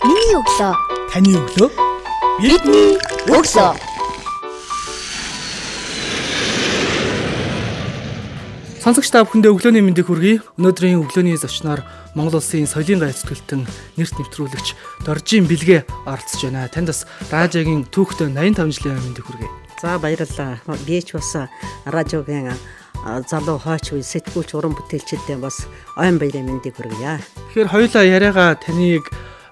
Миний өглөө. Таны өглөө. Бидний өглөө. Сонсогч та бүхэндээ өглөөний мэндийг хүргэе. Өнөөдрийн өглөөний зочноор Монгол улсын соёлын гай зүтгэлтэн нэрт нэвтрүүлэгч Доржийн Бэлгээ оролцож байна. Танд бас радиогийн түүхтэй 85 жилийн мэндийг хүргэе. За баярлалаа. Би ч бас радиогийн залуу хойч үе сэтгүүлч уран бүтээлчдээ бас ойн баярын мэндийг хүргье. Тэгэхээр хоёулаа яриагаа таныг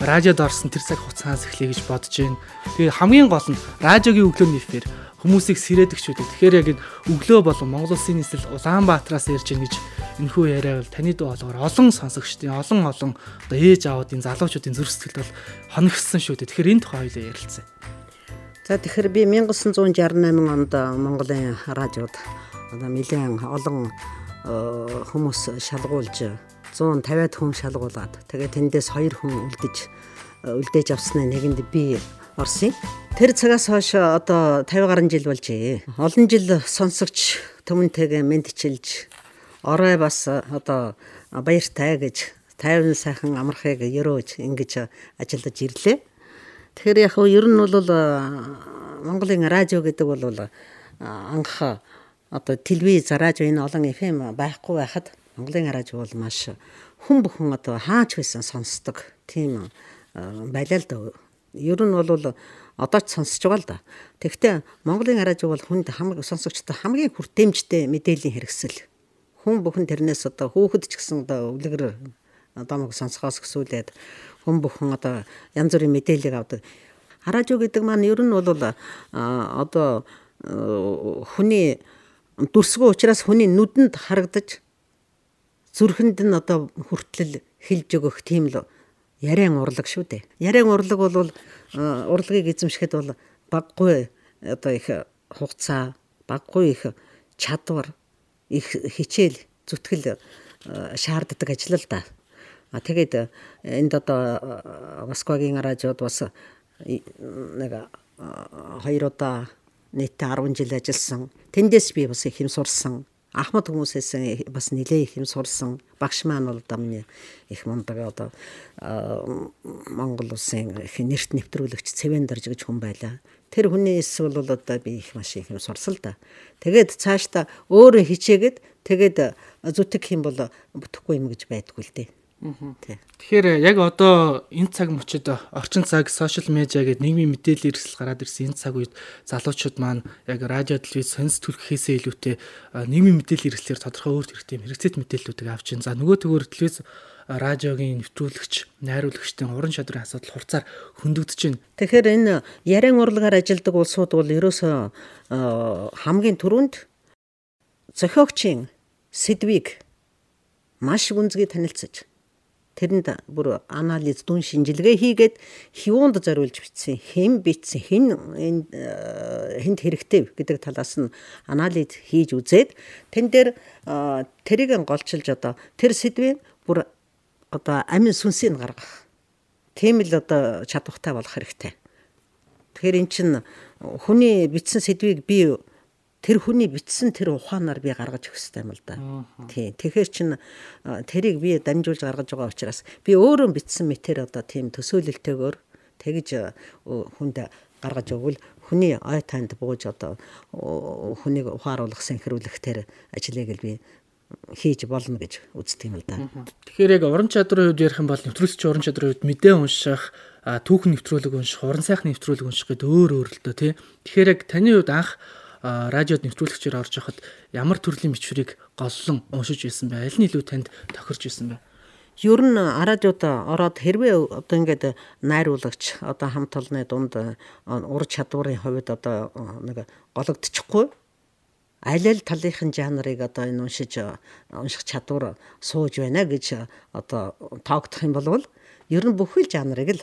радиод орсон тэр цаг хугацаанаас эхлэе гэж бодож байна. Тэгээ хамгийн гол нь радиогийн өглөөний эфир хүмүүсийг сэрээдэг ч үгүй. Тэгэхээр яг энэ өглөө болон Монгол Улсын нийслэл Улаанбаатараас ирж гин гэж энэхүү яриа бол таны дуу болгоор олон сонсогчдын олон олон одоо ээж аавуудын залуучуудын зүрх сэтгэлд бол хоногссон шүү дээ. Тэгэхээр энэ тухай хоёлаа ярилцъя. За тэгэхээр би 1968 онд Монголын радиод одоо нэлээд олон хүмүүс шалгуулж 150-аад хүн шалгуулад тэгээ тэндээс 2 хүн үлдэж үлдээж авсны нэгэнд би орсон. Тэр цагаас хойш одоо 50 гаруй жил болжээ. Олон жил сонсогч төмөнтэйгээ мэдчилж орой бас одоо баяртай гэж тайван сайхан амархыг өрөөж ингэж ажиллаж ирлээ. Тэгэхээр яг нь ер нь бол Монголын радио гэдэг бол анх одоо телевиз радио энэ олон FM байхгүй байхад Монголын радио бол маш хүн бүхэн одоо хаач байсан сонсдог тийм байлаа л да. Ер нь бол одоо ч сонсож байгаа л да. Тэгэхдээ Монголын радио бол хүнд хамгийн сонсогчдод хамгийн хүртээмжтэй мэдээллийн хэрэгсэл. Хүн бүхэн тэрнээс одоо хүүхэд ч гэсэн одоо өвлөгөр домог сонсохоос гэсүүлээд хүн бүхэн одоо янз бүрийн мэдээллийг авдаг. Радио гэдэг маань ер нь бол одоо хүний дүрсгөө учраас хүний нүдэнд харагдаж зүрхэнд нь одоо хүртэл хилж өгөх тийм л яриан урлаг шүү дээ. Яриан урлаг бол урлагийг эзэмшихэд бол баггүй одоо их хугацаа, баггүй их чадвар, их хичээл, зүтгэл шаарддаг ажил л да. А тэгээд энд одоо Москвагийн радиод бас нэг хоёр удаа нийтдээ 10 жил ажилласан. Тэндээс би бас их юм сурсан ахмад хүмүүсээс бас нэлээ их юм сурсан. Багш маань бол миний их мундаг одоо Монгол улсын их нэрт нэвтрүүлэгч Цэвэн Дарж гэж хүн байлаа. Тэр хүний эсвэл бол одоо би их маш их юм сурсал да. Тэгээд цаашдаа өөрөө хичээгээд тэгээд зүтг юм бол бүтэхгүй юм гэж байдгүй л дээ. Тэгэхээр яг одоо энэ цаг мөчид орчин цаг сошиал медиа гэдэг нийгмийн мэдээлэл эрсдэл гараад ирсэн энэ цаг үед залуучууд маань яг радио телевиз сонс төрөхөөсөө илүүтэй нийгмийн мэдээлэл эрсдлээр тодорхой өөр хэрэгтэй хэрэгцээт мэдээллүүдийг авч байна. За нөгөө төгөөр телевиз радиогийн нэвтрүүлэгч, найруулагчдын уран чадрын асуудал хурцаар хөндөгдөж байна. Тэгэхээр энэ яриан урлагаар ажилладаг улсууд бол ерөөсөө хамгийн түрүүнд зохиогчийн сэдвийг маш гүнзгий танилцаж тэрэнд бүр анализ дүн шинжилгээ хийгээд хивуунд зориулж бичсэн хэн бичсэн хэн хэнд хэрэгтэй гэдэг талаас нь анализ хийж үзээд тэн дээр тэрийг голчилж одоо тэр сэдвийн бүр одоо амин сүнсийг гаргах тийм л одоо чадвартай болох хэрэгтэй. Тэгэхээр эн чинь хүний бичсэн сэдвийг би тэр хүний бичсэн тэр ухаанаар би гаргаж өгөх хэрэгтэй юм л да. Тийм. Тэгэхээр чин тэрийг би дамжуулж гаргаж байгаа учраас би өөрөө бичсэн мэтэр одоо тийм төсөөлөлтөөр тэгж хүнд гаргаж өгвөл хүний ой танд бууж одоо хүнийг ухааруулах сэнхрүүлэх тэр ажлыг л би хийж болно гэж үздэг юм л да. Тэгэхээр яг уран чадрын үед ярих юм бол нэвтрүүлэгч уран чадрын үед мэдээ унших, түүхэн нэвтрүүлэг унших, уран сайхны нэвтрүүлэг унших гэдэг өөр өөр л дөө тий. Тэгэхээр яг таны хувьд анх радиод нэвтрүүлэгчээр орж яхад ямар төрлийн бичвэрийг голлон уншиж ирсэн бэ? Аль нь илүү танд тохирч ирсэн бэ? Ер нь радиод ороод хэрвээ одоо ингээд найруулагч одоо хамт олонны дунд ур чадварын хувьд одоо нэг гологдчихгүй аль аль талынхын жанрыг одоо энэ уншиж унших чадвар сууж байна гэж одоо тоогдох юм бол ер нь бүхэл жанрыг л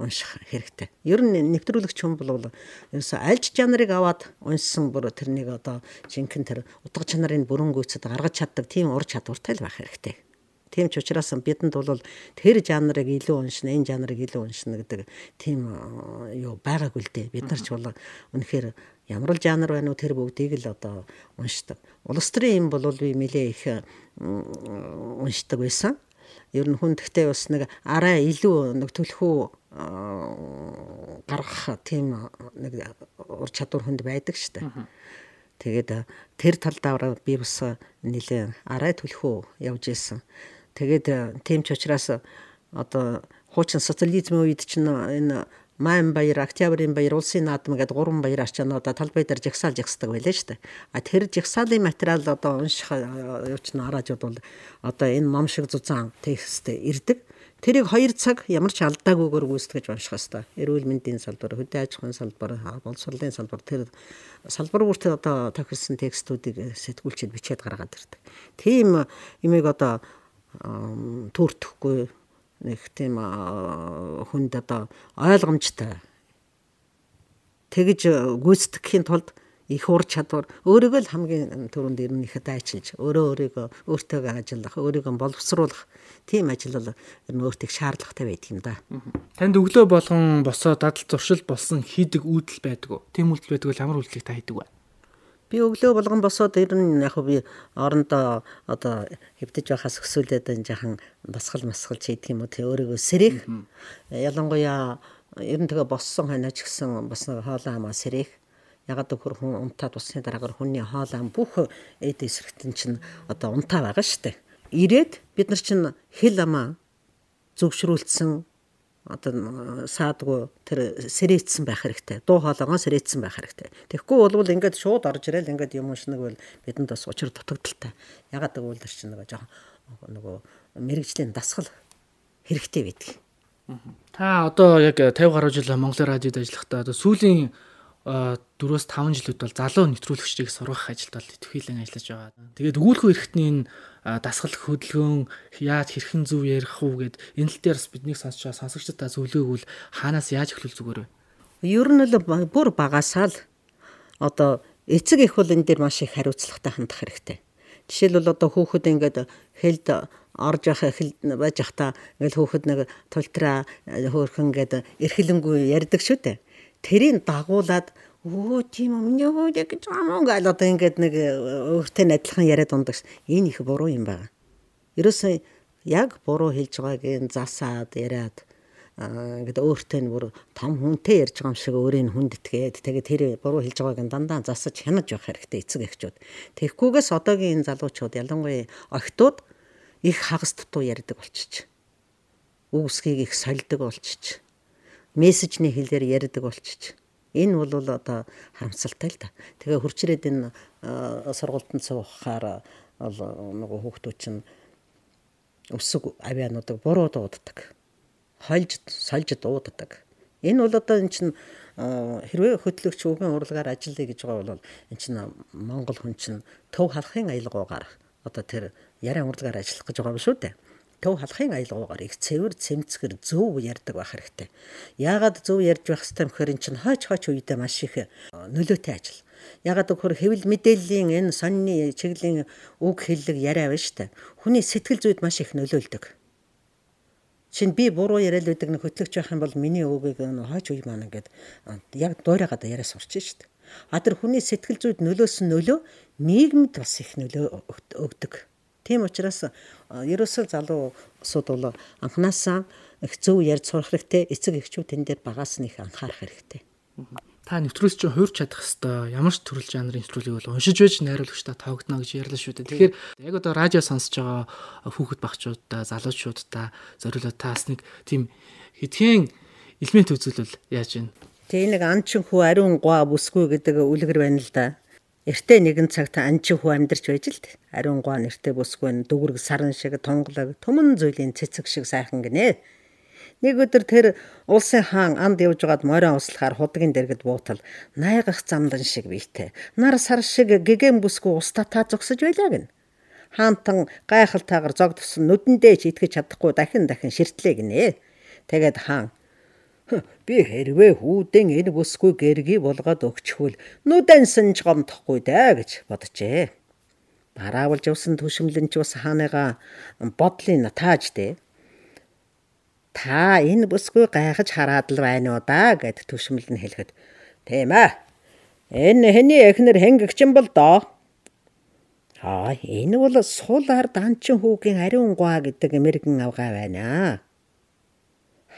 унших хэрэгтэй. Ер нь нэвтрүүлэгч хүн бол ерөөсө альж жанрыг аваад уншсан бүр тэрнийг одоо жинхэнэ тэр утга чанарын бүрэн гүйцэд гаргаж чаддаг тийм ур чадвартай л байх хэрэгтэй. Тийм ч учраас бидэнд бол тэр жанрыг илүү уншина, энэ жанрыг илүү уншина гэдэг тийм юу байгаагүй л дээ. Бид нар ч бол үнэхээр ямар л жанр байна уу тэр бүгдийг л одоо уншдаг. Улс төрийн юм бол би нэлээ их уншдаг байсан. Ер нь хүн тэгтээ бас нэг арай илүү нэг төлхөө гаргах тийм нэг ур чадвар хүнд байдаг штэ. Тэгээд тэр талдаа би бас нэлээ арай төлхөө явж исэн. Тэгээд тийм ч учраас одоо хуучин социализмын үед чинь энэ Майм баяр, Октябрийн баяр, Улсын наадам гэдэг гурван баяр арчаануудаа талбай дээр жагсаал жагсдаг байлаа шүү дээ. А тэр жагсаалын материал одоо унших явуучна араажууд бол одоо энэ ном шиг зузаан тексттэй ирдэг. Тэрийг 2 цаг ямар ч алдаагүйгээр гүйцэтгэж унших хэвээр. Эрүүл мэндийн салбар, хөдөө аж ахуйн салбар, боловсролын салбар тэр салбар бүртээ одоо тохирсон текстүүдийг сэтгүүлчэд бичээд гаргаад ирдэг. Тийм имийг одоо түүртэхгүй нэг тийм хүнд одоо ойлгомжтой тэгж гүйцэтгэхийн тулд их ур чадвар өөрийгөө л хамгийн түрүүнд ирнэхэд айчилж өөрөө өөрийгөө өөртөө ажиллах өөрийгөө боловсруулах тийм ажил бол ер нь өөртөө шаардлагатай байдаг юм да. Танд өглөө болгон босоо дадал зуршил болсон хийдэг үйлдэл байдаг уу? Тийм үйлдэл байдаг бол ямар үйлдэлийг та хийдэг вэ? Би өглөө болгон босоод ер нь яг би орондоо одоо хэвдэж байхаас өсвөлээд энэ жахан басгал масгалч хийдэг юм уу те өөрийгөө сэрэх ялангуяа ер нь тэгээ боссон ханаач гэсэн бас хоолоо хамаа сэрэх ягаад гэвэл хүн унтаад усны дараагаар хүний хоол ам бүх эд эсрэгтэн чинь одоо унтаа байгаа штэ. Ирээд бид нар чинь хэл амаа зөвшрүүлсэн одоо саадгүй тэр сэрээцсэн байх хэрэгтэй. Дуу хоолойгоо сэрээцсэн байх хэрэгтэй. Тэгэхгүй бол ингээд шууд орж ирэл ингээд юм уншнаг бол бидэнд бас учир дутагдaltaй. Ягаад гэвэл тэр чинь нөгөө жоохон нөгөө мэрэгжлийн дасгал хэрэгтэй байдаг. Та одоо яг 50 гаруй жил Монгол радиод ажиллахдаа одоо сүүлийн 4-5 жилүүд бол залуу нэвтрүүлэгчдийг сургах ажилд бол идэвхжүүлэн ажиллаж байгаа. Тэгээд өгүүлбэр эрхтний энэ дасгал хөдөлгөөн яаж хэрхэн зөв ярих уу гэд энэ тал дээрс биднийг сонсчоо сонсогчдаа зөвлөөгөл хаанаас яаж эхлүүл зүгээр вэ? Ер нь л бүр багасаа л одоо эцэг их бол энэ дээр маш их хариуцлагатай хандах хэрэгтэй. Жишээлбэл одоо хүүхэд ингээд хэлд орж явах эхэл байж захта ингээл хүүхэд нэг тултраа хөөрхөн гээд эрхлэнгүй ярьдаг шүү дээ. Тэрийг дагуулад өө тийм юм ёо гэж юм гал одоо ингээд нэг э, өөртөө адилхан яриад ундаг ш. Энэ их буруу юм байна. Ерөөсөө яг буруу хэлж байгааг засаад яриад ингээд өөртөө нь бүр том хүнтэй ярьж байгаа юм шиг өөрийн хүндэтгээд тэгээд тэр буруу хэлж байгааг дандаа засаж хянаж явах хэрэгтэй эцэг эхчүүд. Тэгэхгүйгээс одоогийн энэ залуучууд ялангуяа охтууд их хагас дутуу ярьдаг болчих. Үгсгийг их сольдог болчих. Мессежний хэлээр ярьдаг болчих Энэ бол одоо харамсалтай л да. Тэгээ хурцрээд энэ сургуультанд суухаар бол нөгөө хүүхдүүд чинь өсөг авиануудыг буруу дууддаг. Хольж сольж дууддаг. Энэ бол одоо эн чинь хэрвээ хөтлөгч өвгөн урлагаар ажиллая гэж байгаа бол эн чинь Монгол хүн чинь төв халахын аялгаугаар одоо тэр яриан урлагаар ажиллах гэж байгаа юм шүү дээ төв халахын аялгаугаар их цэвэр цэмцгэр зөв ярьдаг байх хэрэгтэй. Яагаад зөв ярьж байх юм гэхээр эн чинь хойч хойч үедээ маш их нөлөөтэй ажил. Ягаад гэхээр хэвлэл мэдээллийн энэ сонины чиглэлийн үг хэллэг яриа байна дээ. Хүний сэтгэл зүйд маш их нөлөөлдөг. Чин би буруу яриад байдаг нэг хөтлөгч байх юм бол миний үгийг хойч үе маань ингээд яг дуурайгаад яриа сурч шүү дээ. А тэр хүний сэтгэл зүйд нөлөөсөн нөлөө нийгэмд бас их нөлөө өгдөг. Тийм учраас ерөөсөө залуусууд бол анханасаа их зөв ярьж сурах хэрэгтэй. Эцэг эхчүүд тэн дээр багаас нь их анхаарах хэрэгтэй. Та нэвтрүүлж чинь хуурч чадах хэвээр ямар ч төрөл жанрын нэвтрүүлгийг бол уншиж байж найруулагчтай тоогдно гэж ярьлаа шүү дээ. Тэгэхээр яг одоо радио сонсож байгаа хүүхэд багчуудаа, залуучуудаа зориулаад таас нэг тийм хэдхэн элемент үзүүлвэл яаж вэ? Тэгээ нэг анчин хүү ариун гоо бүсгүй гэдэг үлгэр байна л да. Эртээ нэгэн цагт анчин хүү амьдарч байж л ариун гоо нэртэй бүсгүй дүгүрэг саран шиг тунгалаг төмөн зүйлийн цэцэг шиг сайхан гинэ. Нэг өдөр тэр улсын хаан анд явж байгаад морин услахаар худгийн дэргэд буутал найгах замдан шиг бийтэй. Нар сар шиг гэгэм бүсгүй устатаа зогсож байлаа гин. Хаантан гайхалтайгаар зогдсон нүдэндээ ч итгэж чадахгүй дахин дахин ширтлээ гинэ. Тэгээд хаан Би хэрвээ хүүдэн энэ бүсгүй гэргий булгаад өгчихвөл нүдэнсэн ч гомдохгүй даа гэж боджээ. Бараавалж явсан төшмлэн ч бас хааныгаа бодлын тааж дээ. Та энэ бүсгүй гайхаж хараад л байна уу да гэд төшмөл нь хэлэхэд тийм ээ. Энэ хэний эхнэр хэнгэгчин бол доо. Аа энэ бол сул ард анчин хүүгийн ариун гуа гэдэг эмэргэн авгаа байна.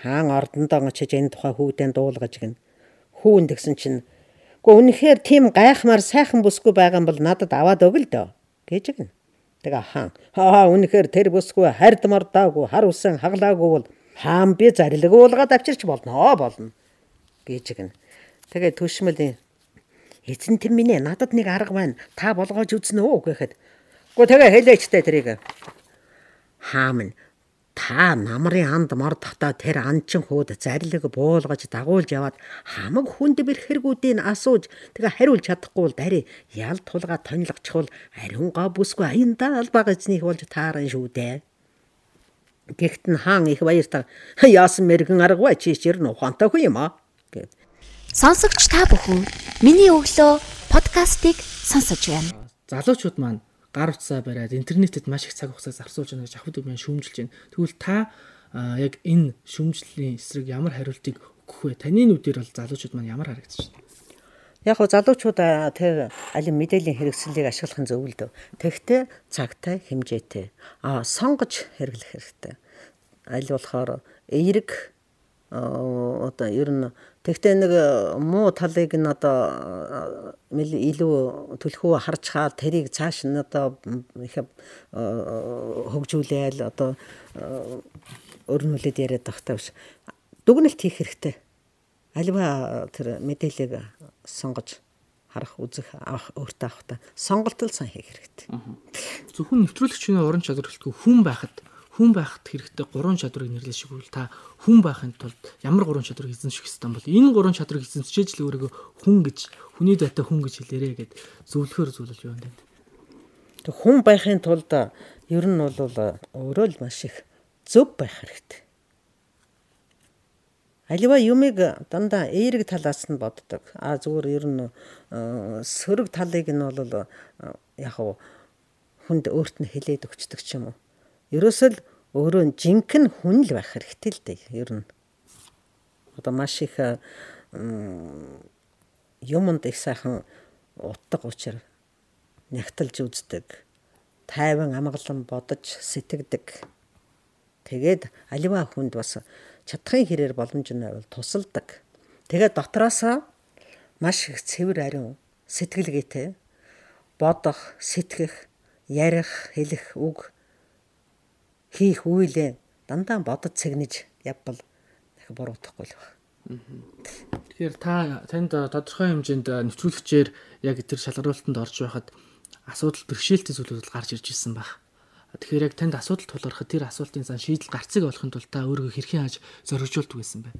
Хаан ордондоо очиж энэ тухай хүүдэн дуулгаж гин. Хүүн тэгсэн чинь Гэхдээ үнэхээр тийм гайхмаар сайхан бүсгүй байгаа юм бол надад аваад өг л дөө гэж гин. Тэгээ хаан хаа үнэхээр тэр бүсгүй хард мордаагүй хар усан хаглаагүй бол хаан би зарилэг уулгаад авчирч болно болно гэж гин. Тэгээ төшмөл эзэн тэм минь надад нэг арга байна. Та болгоож үзнэ үү гэхэд. Гэхдээ тэгээ хэлээчтэй тэрийг. Хаан минь та намрын анд мор татаа тэр анчин хууд зарлиг буулгаж дагуулж яваад хамаг хүнд бэр хэрэгүүдийг асууж тэгээ хариулж чадахгүй бол дари ял тулга тонилгочхол ариунгаа бүсгүй аяндаа албаг эзнийг болж тааран шүү дээ. Гэхдээ хаан их баяртай яасан мэрэгэн аргагүй чи чир нь ухаантай хүн юм аа гэв. Сонсогч та бүхэн миний өглөө подкастыг сонсож байна. Залуучууд маань гар утсаа бариад интернетэд маш их цаг хугацаа зарцуулж байна гэж ахуд өмнө шүүмжилж байна. Тэгвэл та яг энэ шүүмжлэлийн эсрэг ямар хариултыг өгөх вэ? Таны нүдээр бол залуучууд маань ямар харагдаж байна? Яг хоо залуучууд тэр алин мэдээллийн хэрэгслийг ашиглах нь зөв л дөө. Тэгтээ цагтай хэмжээтэй. Аа сонгож хэрэглэх хэрэгтэй. Аль болохоор эерэг одоо ер нь тэгтээ нэг муу талыг нь одоо илүү төлхөө харж хаа тэрийг цааш нь одоо их хөгжүүлээл одоо өрнүүлээд яриад тахтаа биш дүгнэлт хийх хэрэгтэй. Альва тэр мэдээллийг сонгож харах үзэх авах өөртөө авахта сонголт л сан хийх хэрэгтэй. Зөвхөн нэвтрүүлэгчийн уран чадвар гэлтгүй хүн байхад хүн байхад хэрэгтэй гурван чадварыг нэрлэж шигвэл та хүн байхын тулд ямар гурван чадварыг эзэмших ёстой бол энэ гурван чадварыг эзэмшиж л өөрийгөө хүн гэж хүний дайтай хүн гэж хэлээрэ гэд зөвлөхөр зөвлөл юу юм бэ? Тэг хүн байхын тулд ер нь бол өөрөө л маш их зөв байх хэрэгтэй. Аливаа юмыг дандаа эерэг талаас нь боддог. А зүгээр ер нь сөрөг талыг нь бол яг хүнд өөрт нь хилээд өгчдөг ч юм уу ерөөсөл өөрөө жинхэнэ хүн л байх хэрэгтэй л дээ. Ер нь одоо маш их юмд их сайхан утга учир нягтлж үздэг. Тайван амгалан бодож сэтгэдэг. Тэгээд аливаа хүнд бас чадхын хэрээр боломж нь байвал тусалдаг. Тэгээд дотроосоо маш их цэвэр ариун сэтгэлгээтэй бодох, сэтгэх, ярих, хэлэх үг хийх үйлээ дандаа бодож цэгнэж явбал дахин буруутахгүй л байна. Тэгэхээр та танд тодорхой хэмжээнд нэвтрүүлэгчээр яг тэр шалгаруултанд орж байхад асуудал бэрхшээлтэй зүйлүүд гарч ирж ирсэн баг. Тэгэхээр яг танд асуудал тулгархад тэр асуултын зан шийдэл гарцыг олохын тулд та өөрийгөө хэрхэн хааж зоригжуулдаг байсан бэ?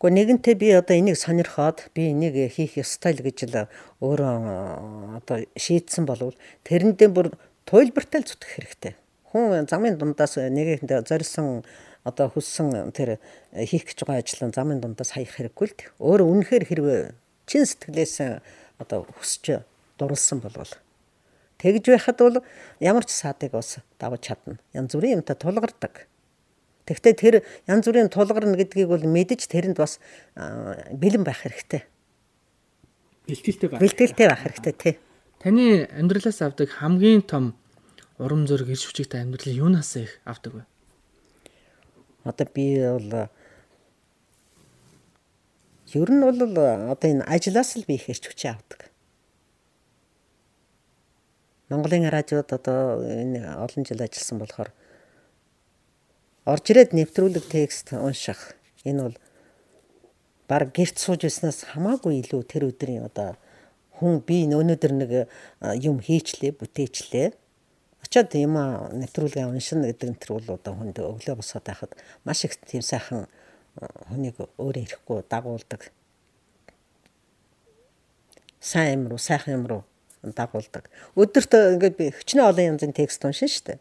Гэхдээ нэгэнтээ би одоо энийг сонирхоод би энийг хийх ёстой л гэж л өөрөө одоо шийдсэн болвол тэрэндээ бүр туйлбартай л зүтгэх хэрэгтэй хүн замын дундаас нэгэнд зорьсон одоо хүссэн тэр хийх гэж байгаа ажлын замын дундаас хаях хэрэггүй л өөр үнэхээр хэрвээ чин сэтгэлээс одоо хүсч дурлсан болвол тэгж байхад бол ямар ч саадыг бас давж чадна. Янз бүрийн юмтай тулгардаг. Тэгвэл тэр янз бүрийн тулгарна гэдгийг бол мэдэж тэрэнд бас бэлэн байх хэрэгтэй. Бэлтгэлтэй байх. Бэлтгэлтэй байх хэрэгтэй тий. Таны амьдралаас авдаг хамгийн том урам зориг ирж хүчтэй амьдрал юунаас их авдаг вэ? Одоо би бол ер нь бол одоо энэ ажлаас л би их ирж хүчээ авдаг. Монголын радиод одоо энэ олон жил ажилласан болохоор орж ирээд нэвтрүүлэг текст унших энэ бол баг гэрт сууж байснаас хамаагүй илүү тэр өдрийн одоо хүн би өнөөдөр нэг юм хийчлээ бүтээчлээ очиод юм нэвтрүүлгээ уншина гэдэг энэ төр бол одоо хүнд өглөө босоод байхад маш их тийм сайхан хүнийг өөрөө ирэхгүй дагуулдаг. Сайн юм руу, сайхан юм руу дагуулдаг. Өдөрт ингээд би хөчнөө олон янзын текст уншин штэ.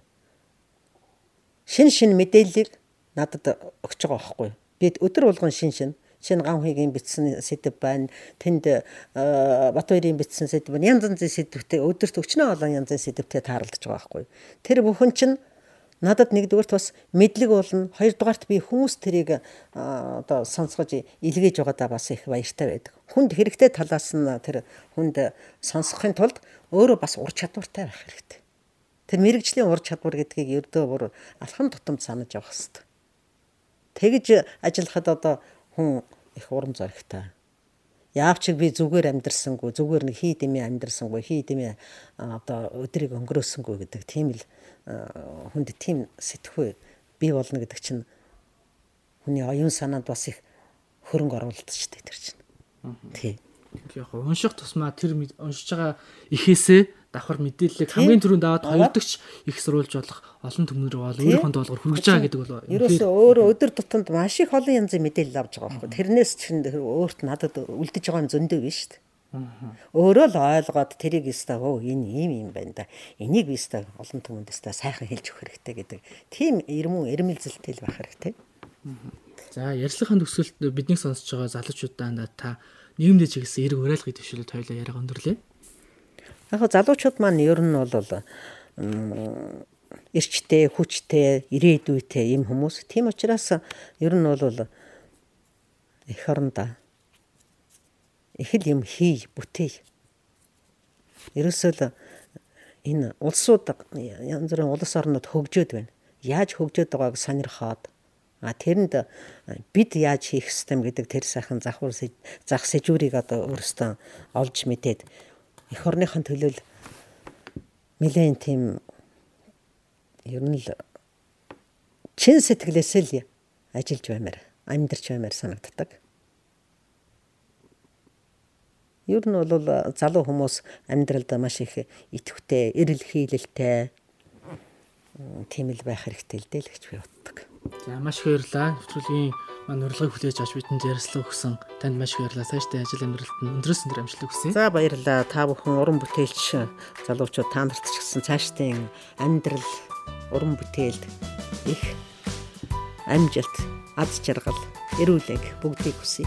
Шин шин мэдээллийг надад өгч байгаа байхгүй. Би өдөр болгон шин шин шинэ ган хуйгийн бичсэн сэдв байна. Тэнд э, Батбаярийн бичсэн сэдв байна. Янз янзын сэдвтэй өдөрт өчнөө олон янзын сэдвтэй тааралдаж байгаа байхгүй. Тэр бүхэн чинь надад нэгдүгээрт бас мэдлэг болно. Хоёрдугаарт би хүмүүс тэрийг э, одоо сонсгож илгээж байгаадаа бас их баяртай байдаг. Хүнд хэрэгтэй талаас нь тэр хүнд сонсохын тулд өөрөө бас ур чадвартай байх хэрэгтэй. Тэр мэрэгжлийн ур чадвар гэдгийг ердөө бүр алхам тутамд санаж явах хэрэгтэй. Тэгж ажиллахад одоо хүн их урам зоригтой. Яавч би зүгээр амьдрсангүй, зүгээр нэг хий дэмий амьдрсангүй, хий дэмий одоо өдрийг өнгөрөөсөнгүй гэдэг тийм л хүнд тийм сэтгхүй бий болно гэдэг чинь хүний оюун санаанд бас их хөрөнгө оруулалт ч тэр чинь. Тий. Яг унших тусмаа тэр уншиж байгаа ихээсээ давхар мэдээллийг хамгийн түрүүнд аваад хоёрдогч их сурулж болох олон төмөр бол өөрийнхөө доолгоор хүргэж байгаа гэдэг бол ерөөсөө өөрөө өдөр тутамд маш их олон янзын мэдээлэл авч байгаа байхгүй. Тэрнээс чинь өөрт надад үлдэж байгаа юм зөндөө биш шүү дээ. Өөрөө л ойлгоод тэрийг өстой өө энэ ийм юм байна да. Энийг би өстой олон түмэнд өстой сайхан хэлж өгөх хэрэгтэй гэдэг. Тийм ирмэн эрмэлзэлтэй л байх хэрэгтэй. За ярилцлагын төгсгөлд бидний сонсож байгаа залуучуудаа та нийгэмдээ чиглэсэн эрг уриалгыг төвшөлт хоёлаа яриа өндөрлөө. Яг залуучууд маань ер нь бол эрчтэй, хүчтэй, ирээдүйтэй юм хүмүүс. Тийм учраас ер нь бол эх орондоо их л юм хий, бүтээй. Ерөөсөө л энэ улсууд янз бүрийн улс орнууд хөгжөөд байна. Яаж хөгжөөд байгааг сонирхоод а тэрэнд бид яаж хийх ёстой гэдэг тэр сайхан завхар зах сэжүүрийг одоо өөрөөсөө олж мэдээд эх орныхон төлөө нэлээд тийм ер нь л чин сэтгэлээсээ л ажиллаж баймаар амьдарч баймаар санагддаг. Ер нь бол залуу хүмүүс амьдралд маш их идэвхтэй, эрэл хийлэлтэй тийм л байх хэрэгтэй л дээ л гэж би боддог. За маш их баярлалаа. Нэвтрүүлгийн маань урилгыг хүлээж авч бидэнд ярилцлага өгсөн танд маш их баярлалаа. Цаашдаа ажил амьдралд нь өндрөөс өндөр амжилт хүсье. За баярлалаа. Та бүхэн уран бүтээлч залуучууд та нарт ч гэсэн цаашдын амьдрал уран бүтээлд их амжилт, аз жаргал, эрүүлэг бүгдийг хүсье.